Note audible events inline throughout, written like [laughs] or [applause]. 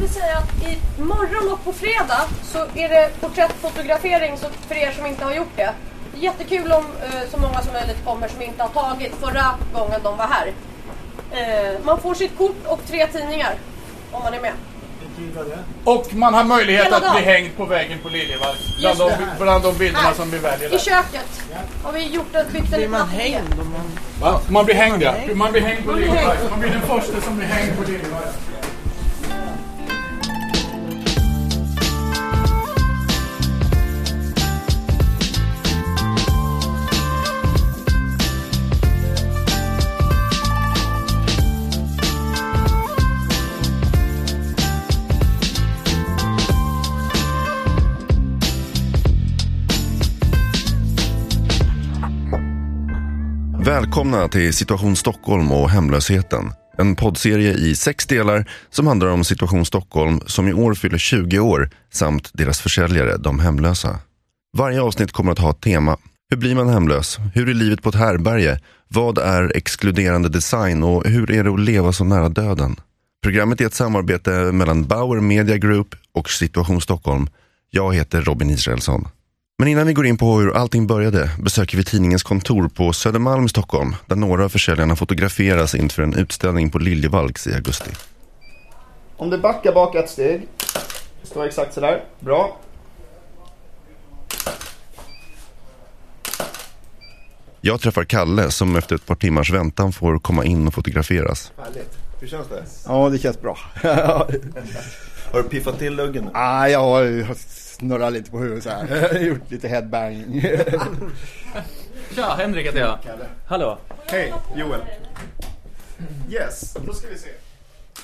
vill säga att imorgon och på fredag så är det porträttfotografering så för er som inte har gjort det. Jättekul om eh, så många som möjligt kommer som inte har tagit förra gången de var här. Eh, man får sitt kort och tre tidningar om man är med. Och man har möjlighet Hela att bli dagen. hängd på väggen på Liljevalchs. Bland, de, bland de bilderna Här, som vi väljer. I köket har vi gjort en, byggt en Blir man hängd om man... Va? Man blir hängd ja. Man blir hängd på Liljevalchs. Man blir den första som blir hängd på Liljevalchs. Välkomna till Situation Stockholm och hemlösheten. En poddserie i sex delar som handlar om Situation Stockholm som i år fyller 20 år samt deras försäljare, de hemlösa. Varje avsnitt kommer att ha ett tema. Hur blir man hemlös? Hur är livet på ett härberge? Vad är exkluderande design och hur är det att leva så nära döden? Programmet är ett samarbete mellan Bauer Media Group och Situation Stockholm. Jag heter Robin Israelsson. Men innan vi går in på hur allting började besöker vi tidningens kontor på Södermalm i Stockholm där några av försäljarna fotograferas inför en utställning på Liljevalchs i augusti. Om du backar bak ett steg. Står exakt sådär. Bra. Jag träffar Kalle som efter ett par timmars väntan får komma in och fotograferas. Härligt. Hur känns det? Ja, det känns bra. [laughs] Har du piffat till luggen nu? ah, jag har snurrat lite på huvudet så här. [laughs] Gjort lite headbang. [laughs] Tja, Henrik heter jag. Hallå. Hej, Joel. Yes, då ska vi se.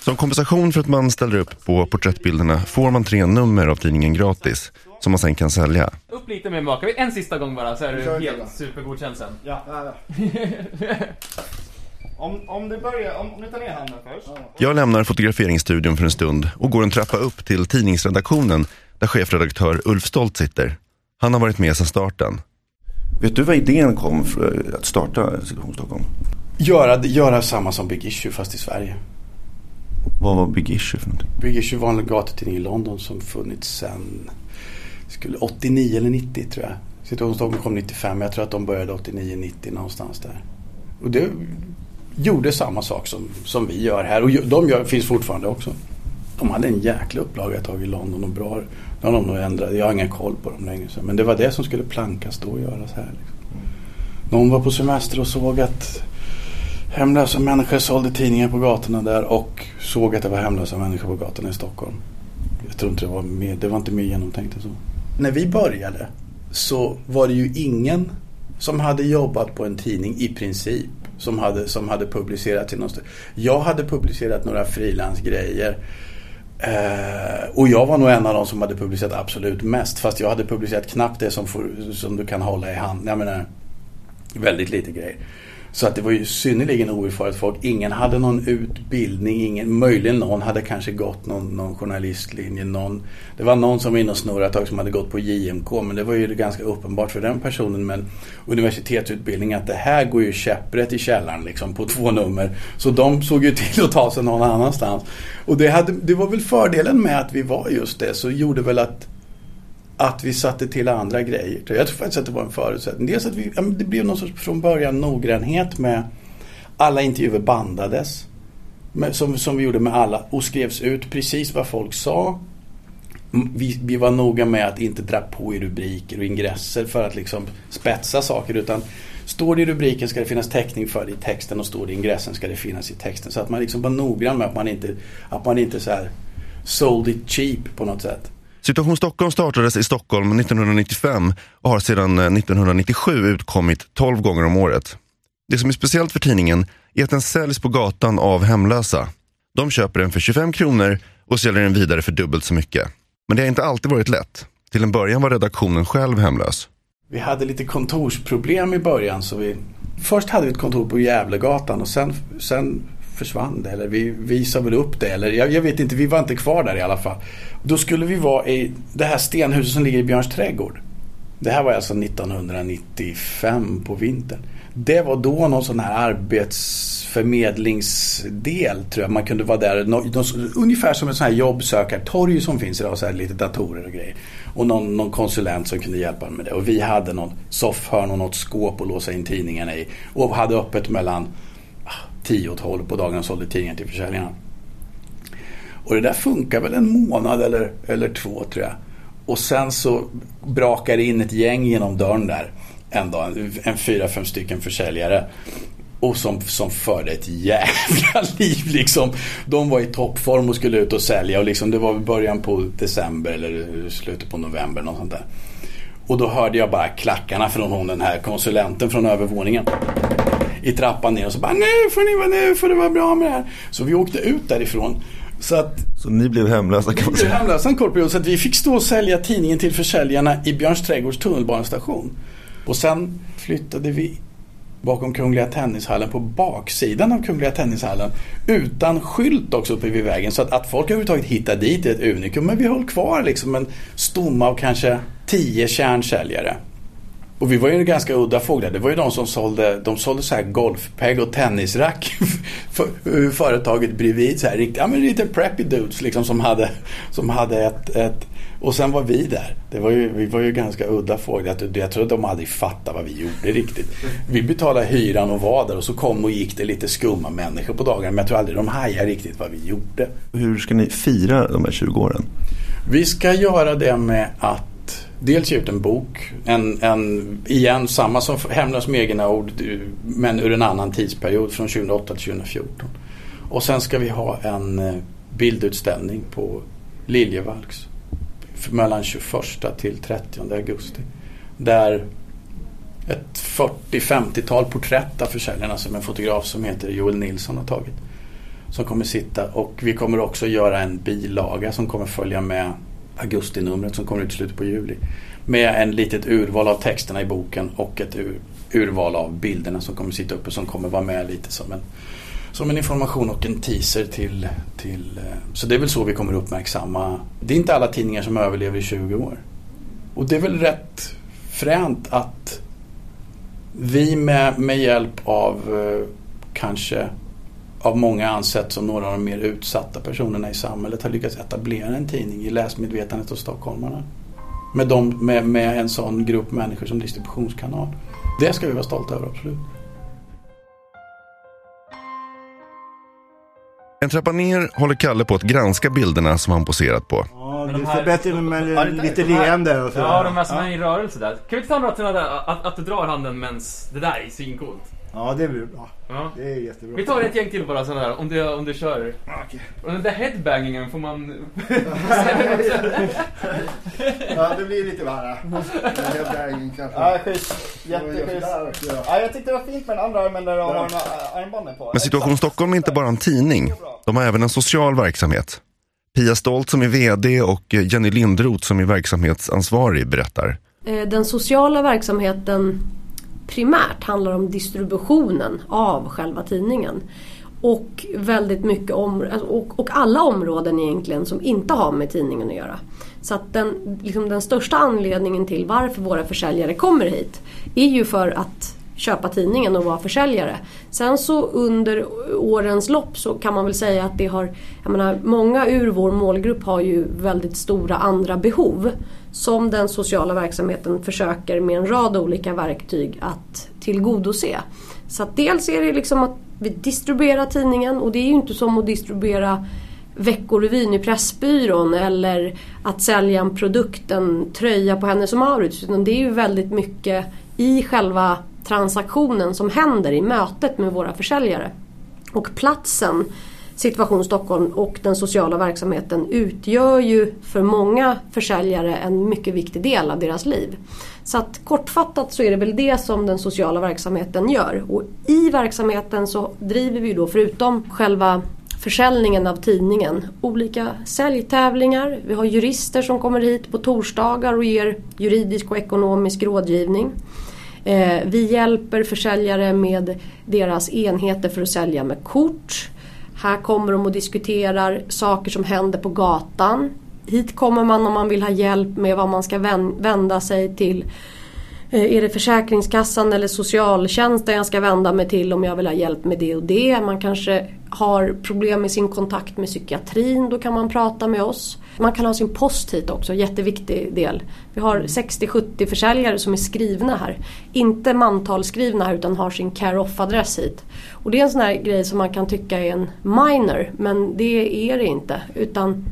Som kompensation för att man ställer upp på porträttbilderna får man tre nummer av tidningen gratis som man sen kan sälja. Upp lite med maka. En sista gång bara så är du helt supergodkänd sen. ja, ja, ja. [laughs] Om, om du börjar, om, om du tar ner handen först. Jag lämnar fotograferingsstudion för en stund och går en trappa upp till tidningsredaktionen där chefredaktör Ulf Stolt sitter. Han har varit med sedan starten. Vet du vad idén kom för att starta Situation Stockholm? Göra, göra samma som Big Issue fast i Sverige. Vad var Big Issue för någonting? Big Issue var en gatutidning i London som funnits sedan skulle 89 eller 90 tror jag. Situation Stockholm kom 95, jag tror att de började 89-90 någonstans där. Och det gjorde samma sak som, som vi gör här och de gör, finns fortfarande också. De hade en jäkla upplaga ett tag i London och bra. Nu har de nog ändrat, jag har ingen koll på dem längre. Sedan. Men det var det som skulle plankas då och göras här. Liksom. Någon var på semester och såg att hemlösa människor sålde tidningar på gatorna där och såg att det var hemlösa människor på gatorna i Stockholm. Jag tror inte det var mer, det var inte mer genomtänkt än så. När vi började så var det ju ingen som hade jobbat på en tidning i princip som hade, som hade publicerat till någonstans. Jag hade publicerat några frilansgrejer Eh, och jag var nog en av de som hade publicerat absolut mest. Fast jag hade publicerat knappt det som, får, som du kan hålla i handen. Jag menar, väldigt lite grejer. Så att det var ju synnerligen oerfaret folk. Ingen hade någon utbildning. Ingen, möjligen någon hade kanske gått någon, någon journalistlinje. Någon, det var någon som var inne och snurrade ett tag som hade gått på JMK. Men det var ju ganska uppenbart för den personen med universitetsutbildning att det här går ju käpprätt i källaren liksom på två nummer. Så de såg ju till att ta sig någon annanstans. Och det, hade, det var väl fördelen med att vi var just det. Så gjorde väl att att vi satte till andra grejer. Jag tror faktiskt att det var en förutsättning. Dels att vi, det blev någon sorts från början noggrannhet med alla intervjuer bandades. Med, som, som vi gjorde med alla och skrevs ut precis vad folk sa. Vi, vi var noga med att inte dra på i rubriker och ingresser för att liksom spetsa saker utan Står det i rubriken ska det finnas täckning för det i texten och står det i ingressen ska det finnas i texten. Så att man liksom var noggrann med att man inte, att man inte så här sold it cheap på något sätt. Situation Stockholm startades i Stockholm 1995 och har sedan eh, 1997 utkommit 12 gånger om året. Det som är speciellt för tidningen är att den säljs på gatan av hemlösa. De köper den för 25 kronor och säljer den vidare för dubbelt så mycket. Men det har inte alltid varit lätt. Till en början var redaktionen själv hemlös. Vi hade lite kontorsproblem i början så vi Först hade vi ett kontor på Gävlegatan och sen, sen försvann det eller vi visade väl upp det eller jag, jag vet inte, vi var inte kvar där i alla fall. Då skulle vi vara i det här stenhuset som ligger i Björns trädgård. Det här var alltså 1995 på vintern. det var då någon sån här arbetsförmedlingsdel tror jag. Man kunde vara där. Ungefär som en sån här jobbsökartorg som finns idag. Så här lite datorer och grejer. Och någon, någon konsulent som kunde hjälpa med det. Och vi hade någon soffhörn och något skåp att låsa in tidningarna i. Och hade öppet mellan 10 och 12 på dagen och sålde tidningen till försäljarna. Och det där funkar väl en månad eller, eller två tror jag. Och sen så brakar det in ett gäng genom dörren där. En dag, en, en fyra, fem stycken försäljare. Och som, som förde ett jävla [laughs] liv liksom. De var i toppform och skulle ut och sälja och liksom det var början på december eller slutet på november något sånt där. Och då hörde jag bara klackarna från hon den här konsulenten från övervåningen. I trappan ner och så bara nu får ni vara nu får det vara bra med det här. Så vi åkte ut därifrån. Så att Så ni blev hemlösa vi säga. hemlösa en kort period så att vi fick stå och sälja tidningen till försäljarna i Björns trädgårds tunnelbanestation. Och sen flyttade vi bakom Kungliga Tennishallen på baksidan av Kungliga Tennishallen utan skylt också uppe vid vägen så att, att folk överhuvudtaget hittar dit är ett unikum. Men vi höll kvar liksom en stomme av kanske tio kärnsäljare. Och vi var ju ganska udda fåglar. Det var ju de som sålde, de sålde så här golfpeg och tennisrack. [laughs] för, företaget bredvid så här ja men lite preppy dudes liksom som hade, som hade ett, ett och sen var vi där. Det var ju, vi var ju ganska udda fåglar. Jag- Jag tror att de aldrig fattade vad vi gjorde riktigt. Vi betalade hyran och var där och så kom och gick det lite skumma människor på dagarna. Men jag tror aldrig de hajade riktigt vad vi gjorde. Hur ska ni fira de här 20 åren? Vi ska göra det med att dels ge ut en bok. En, en, igen, samma som Hemlös med egna ord men ur en annan tidsperiod från 2008 till 2014. Och sen ska vi ha en eh, bildutställning på Liljevalchs mellan 21 till 30 augusti. Där ett 40-50-tal porträtt av försäljarna som en fotograf som heter Joel Nilsson har tagit. Som kommer sitta och vi kommer också göra en bilaga som kommer följa med augustinumret som kommer ut i slutet på juli. Med en litet urval av texterna i boken och ett ur, urval av bilderna som kommer sitta uppe som kommer vara med lite som en, som en information och en teaser till, till... Eh, så det är väl så vi kommer uppmärksamma. Det är inte alla tidningar som överlever i 20 år. Och det är väl rätt fränt att vi med, med hjälp av eh, kanske av många ansett som några av de mer utsatta personerna i samhället har lyckats etablera en tidning i läsmedvetandet hos stockholmarna. Med, dem, med, med en sån grupp människor som distributionskanal. Det ska vi vara stolta över, absolut. En trappa ner håller Kalle på att granska bilderna som han poserat på. Ja, det ser bättre ut med Ja, lite de här- leende och så. Ja, de här som är i rörelse där. Kan vi inte ta några sådana där, att, att du drar handen mens det där är svincoolt. Ja, det blir bra. Ja. Det är jättebra. Vi tar ett gäng till bara sådana där, om du, om du kör. Okej. Och den där headbangingen får man... [laughs] Ja, det blir lite värre. Vägen kanske. Ja, schysst. Jätteschysst. Ja, jag tyckte det var fint med den andra armen där de har armbanden på. Men Situation Stockholm är inte bara en tidning. De har även en social verksamhet. Pia Stolt som är VD och Jenny Lindroth som är verksamhetsansvarig berättar. Eh, Den sociala verksamheten primärt handlar om distributionen av själva tidningen. Och väldigt mycket om, alltså, och, och alla områden egentligen som inte har med tidningen att göra. Så att den, liksom den största anledningen till varför våra försäljare kommer hit är ju för att köpa tidningen och vara försäljare. Sen så under årens lopp så kan man väl säga att det har, jag menar många ur vår målgrupp har ju väldigt stora andra behov. Som den sociala verksamheten försöker med en rad olika verktyg att tillgodose. Så att dels är det liksom att vi distribuerar tidningen och det är ju inte som att distribuera Veckorevyn i Pressbyrån eller att sälja en produkt, en tröja på Hennes och Mauritz. Utan det är ju väldigt mycket i själva transaktionen som händer i mötet med våra försäljare. Och platsen Situation Stockholm och den sociala verksamheten utgör ju för många försäljare en mycket viktig del av deras liv. Så att kortfattat så är det väl det som den sociala verksamheten gör. Och i verksamheten så driver vi då förutom själva försäljningen av tidningen olika säljtävlingar. Vi har jurister som kommer hit på torsdagar och ger juridisk och ekonomisk rådgivning. Eh, Vi hjälper försäljare med deras enheter för att sälja med kort. Här kommer de och diskuterar saker som händer på gatan. Hit kommer man om man vill ha hjälp med vad man ska vända sig till eh, Är det Försäkringskassan eller socialtjänsten jag ska vända mig till om jag vill ha hjälp med det och det? Man kanske har problem med sin kontakt med psykiatrin, då kan man prata med oss. Man kan ha sin post hit också, jätteviktig del. Vi har 60-70 försäljare som är skrivna här. Inte mantalsskrivna här utan har sin care-off-adress hit. Och det är en sån här grej som man kan tycka är en minor, men det är det inte. Utan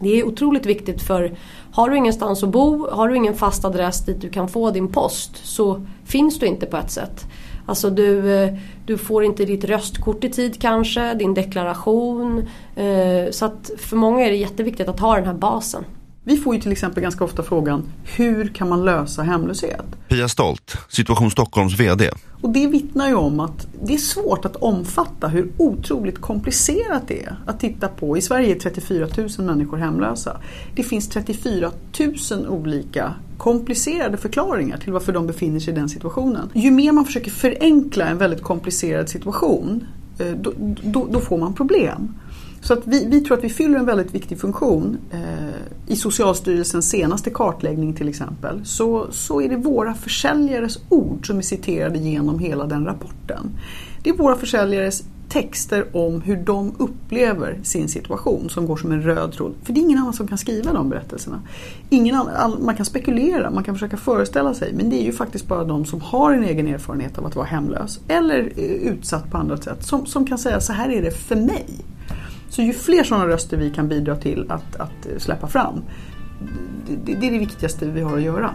det är otroligt viktigt för har du ingenstans att bo, har du ingen fast adress dit du kan få din post så finns du inte på ett sätt. Alltså du, eh, du får inte ditt röstkort i tid kanske, din deklaration. Eh, så att för många är det jätteviktigt att ha den här basen. Vi får ju till exempel ganska ofta frågan hur kan man lösa hemlöshet? Pia Stolt, Situation Stockholms VD. Och det vittnar ju om att det är svårt att omfatta hur otroligt komplicerat det är att titta på. I Sverige är 34 000 människor hemlösa. Det finns 34 000 olika komplicerade förklaringar till varför de befinner sig i den situationen. Ju mer man försöker förenkla en väldigt komplicerad situation, eh, då, då, då får man problem. Så att vi, vi tror att vi fyller en väldigt viktig funktion. Eh, I Socialstyrelsens senaste kartläggning till exempel så, så är det våra försäljares ord som är citerade genom hela den rapporten. Det är våra försäljares texter om hur de upplever sin situation som går som en röd tråd. För det är ingen annan som kan skriva de berättelserna. Ingen annan, man kan spekulera, man kan försöka föreställa sig men det är ju faktiskt bara de som har en egen erfarenhet av att vara hemlös eller eh, utsatt på andra sätt som, som kan säga så här är det för mig. Så ju fler sådana röster vi kan bidra till att, att släppa fram, det, det är det viktigaste vi har att göra.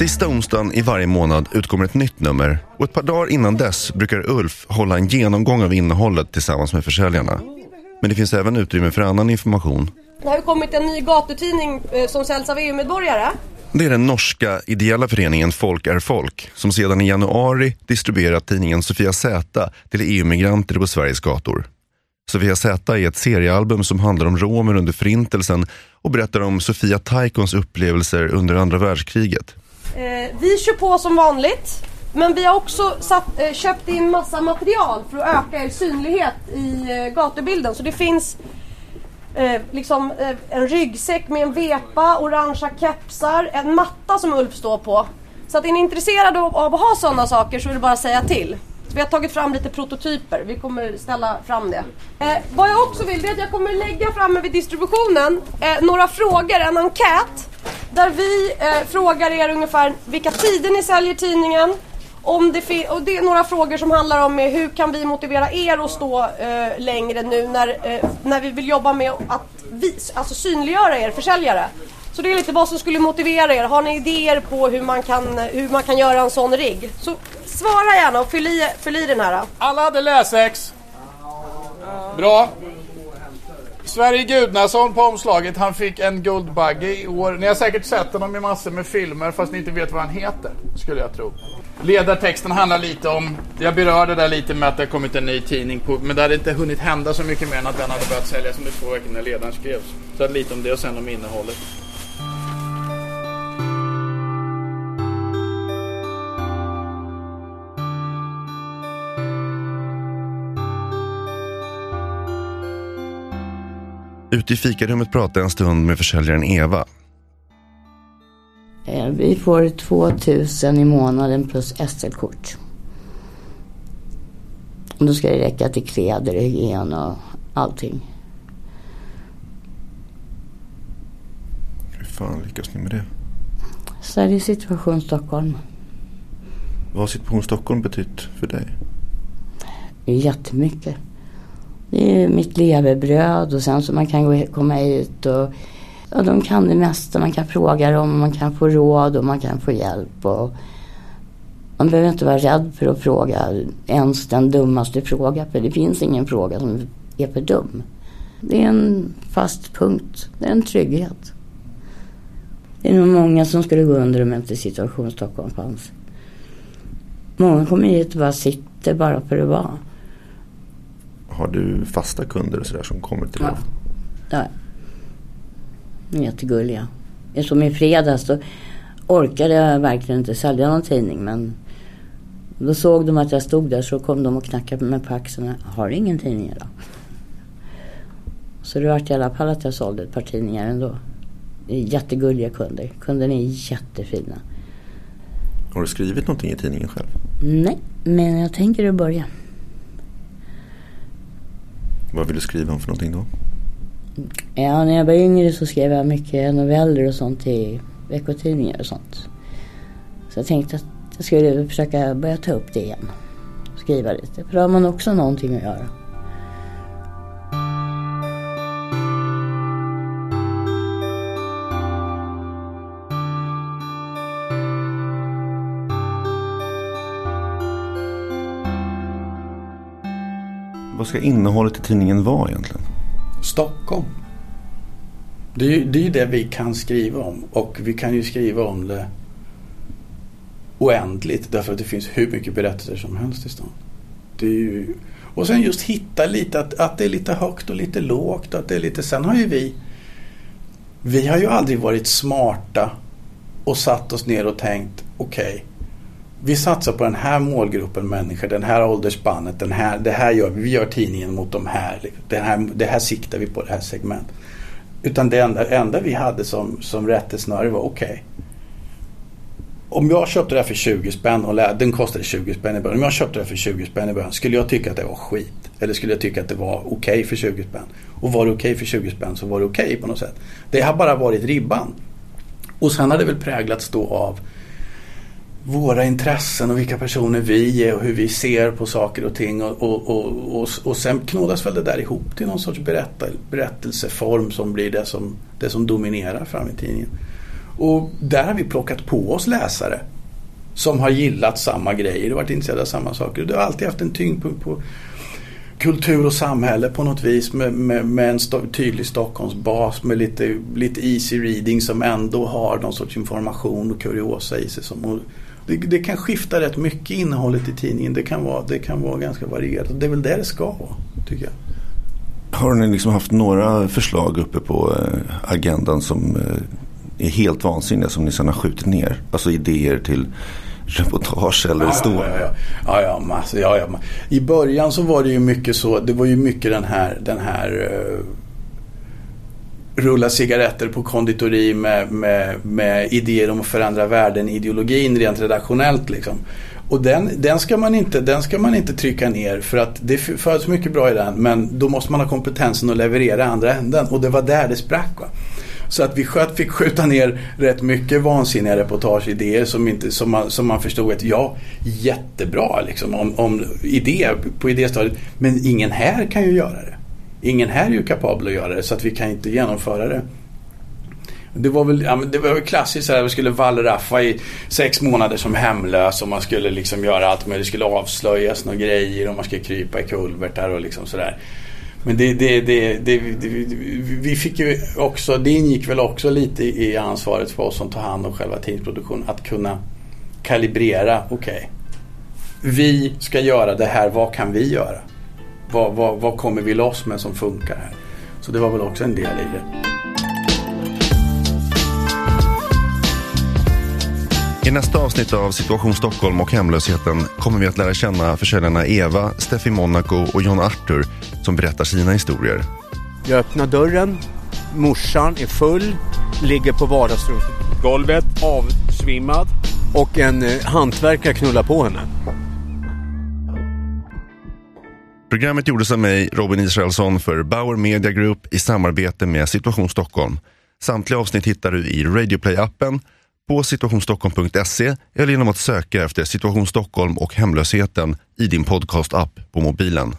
Sista onsdagen i varje månad utkommer ett nytt nummer och ett par dagar innan dess brukar Ulf hålla en genomgång av innehållet tillsammans med försäljarna. Men det finns även utrymme för annan information. Det har kommit en ny gatutidning eh, som säljs av EU-medborgare. Det är den norska ideella föreningen Folk är folk som sedan i januari distribuerat tidningen Sofia Z till EU-migranter på Sveriges gator. Sofia Z är ett seriealbum som handlar om romer under förintelsen och berättar om Sofia Taikons upplevelser under andra världskriget. Eh, vi kör på som vanligt. Men vi har också satt, eh, köpt in massa material för att öka er synlighet i eh, gatubilden. Så det finns eh, liksom eh, en ryggsäck med en vepa, orangea kepsar, en matta som Ulf står på. Så att är ni intresserade av, av att ha sådana saker så är det bara att säga till. Så vi har tagit fram lite prototyper, vi kommer ställa fram det. Eh, vad jag också vill det är att jag kommer lägga framme vid distributionen eh, några frågor, en enkät. Där vi eh, frågar er ungefär vilka tider ni säljer tidningen. Om det, och det är några frågor som handlar om eh, hur kan vi motivera er att stå eh, längre nu när, eh, när vi vill jobba med att vis, alltså synliggöra er försäljare. Så det är lite vad som skulle motivera er. Har ni idéer på hur man kan, hur man kan göra en sån rigg? Så svara gärna och fyll i, fyll i den här. Alla hade läsex. Bra. Sverige Gudnason på omslaget, han fick en Guldbagge i år. Ni har säkert sett honom i massor med filmer fast ni inte vet vad han heter, skulle jag tro. Ledartexten handlar lite om, jag berörde där lite med att det har kommit en ny tidning på, men det hade inte hunnit hända så mycket mer än att den hade börjat säljas under två veckor när ledaren skrevs. Så lite om det och sen om innehållet. Ute i fikarummet pratar jag en stund med försäljaren Eva. Eh, Vi får 2000 i månaden plus SL-kort. Och då ska det räcka till kläder, hygien och allting. Hur fan lyckas ni med det? Så är det situation Stockholm. Vad har Situation Stockholm betytt för dig? Jättemycket. Det är mitt levebröd och sen så man kan gå, komma hit och ja, de kan det mesta. Man kan fråga dem, man kan få råd och man kan få hjälp. Och man behöver inte vara rädd för att fråga ens den dummaste fråga för det finns ingen fråga som är för dum. Det är en fast punkt. Det är en trygghet. Det är nog många som skulle gå under om inte situation Stockholm fanns. Många kommer hit och bara sitter bara för att vara. Har du fasta kunder och sådär som kommer till dig? Ja. Ja. De är jättegulliga. Som i fredags då orkade jag verkligen inte sälja någon tidning men då såg de att jag stod där så kom de och knackade mig på axeln. Har du ingen tidning idag? Så det vart i alla fall att jag sålde ett par tidningar ändå. Jättegulliga kunder. Kunderna är jättefina. Har du skrivit någonting i tidningen själv? Nej, men jag tänker att börja. Vad vill du skriva om för någonting då? Ja, när jag var yngre så skrev jag mycket noveller och sånt i veckotidningar och sånt. Så jag tänkte att jag skulle försöka börja ta upp det igen. Skriva lite, för då har man också någonting att göra. Vad ska innehållet i tidningen vara egentligen? Stockholm. Det är, ju, det är det vi kan skriva om och vi kan ju skriva om det oändligt därför att det finns hur mycket berättelser som helst i stan. Det är ju, och sen just hitta lite att, att det är lite högt och lite lågt. Att det är lite, sen har ju vi Vi har ju aldrig varit smarta och satt oss ner och tänkt okej okay, vi satsar på den här målgruppen människor, den här åldersspannet, den här, det här gör vi. Vi gör tidningen mot de här. Liksom. Det här, det här siktar vi på, det här segmentet. Utan det enda, enda vi hade som, som rättesnöre var okej. Okay, om jag köpte det här för 20 spänn och lä, den kostade 20 spänn i början. Om jag köpte det här för 20 spänn i början, skulle jag tycka att det var skit? Eller skulle jag tycka att det var okej okay för 20 spänn? Och var det okej okay för 20 spänn så var det okej på något sätt. Det har bara varit ribban. Och sen har det väl präglats då av våra intressen och vilka personer vi är och hur vi ser på saker och ting. Och, och, och, och, och sen knådas väl det där ihop till någon sorts berätta, berättelseform som blir det som, det som dominerar fram i tidningen. Och där har vi plockat på oss läsare som har gillat samma grejer och varit intresserade av samma saker. Det har alltid haft en tyngdpunkt på kultur och samhälle på något vis med, med, med en st tydlig Stockholmsbas med lite, lite easy reading som ändå har någon sorts information och kuriosa i sig. Som, det, det, kan skifta rätt mycket innehållet i tidningen. Det kan vara, det kan vara ganska varierat. Det är väl det det ska vara, tycker jag. Har ni liksom haft några förslag uppe på eh, agendan som eh, är helt vansinniga som ni sedan har skjutit ner? Alltså idéer till reportage eller ja, stå? Ja, ja, ja. ja, ja, ja. I början så var det ju mycket så. Det var ju mycket den här, den här uh, rulla cigaretter på konditori med, med, med idéer om att förändra världen, ideologin rent redaktionellt liksom. Och den, den, ska man inte, den ska man inte trycka ner för att det föds mycket bra i den men då måste man ha kompetensen att leverera andra änden och det var där det sprack. Va? Så att vi fick skjuta ner rätt mycket vansinniga reportageidéer som, inte, som, man, som man förstod att ja, jättebra liksom om, om idé på idéstadiet men ingen här kan ju göra det. Ingen här är ju kapabel att göra det så att vi kan inte genomföra det. Det var väl, ja, det var väl klassiskt att vi skulle wallraffa i sex månader som hemlös och man skulle liksom göra allt möjligt. Det skulle avslöjas några grejer och man skulle krypa i kulvertar och liksom sådär. Men det, det, det, det, vi fick ju också, det ingick väl också lite i ansvaret för oss som tar hand om själva tidningsproduktionen. Att kunna kalibrera, okej. Okay, vi ska göra det här, vad kan vi göra? Vad, vad, vad kommer vi loss med som funkar här? Så det var väl också en del i det. I nästa avsnitt av Situation Stockholm och hemlösheten kommer vi att lära känna försäljarna Eva, Steffi Monaco och John Arthur som berättar sina historier. Jag öppnar dörren, morsan är full, ligger på vardagsrumsgolvet, avsvimmad och en eh, hantverkare knullar på henne. Programmet gjordes av mig, Robin Israelsson, för Bauer Media Group i samarbete med Situation Stockholm. Samtliga avsnitt hittar du i Radioplay-appen, på situationstockholm.se eller genom att söka efter Situation Stockholm och hemlösheten i din podcast-app på mobilen.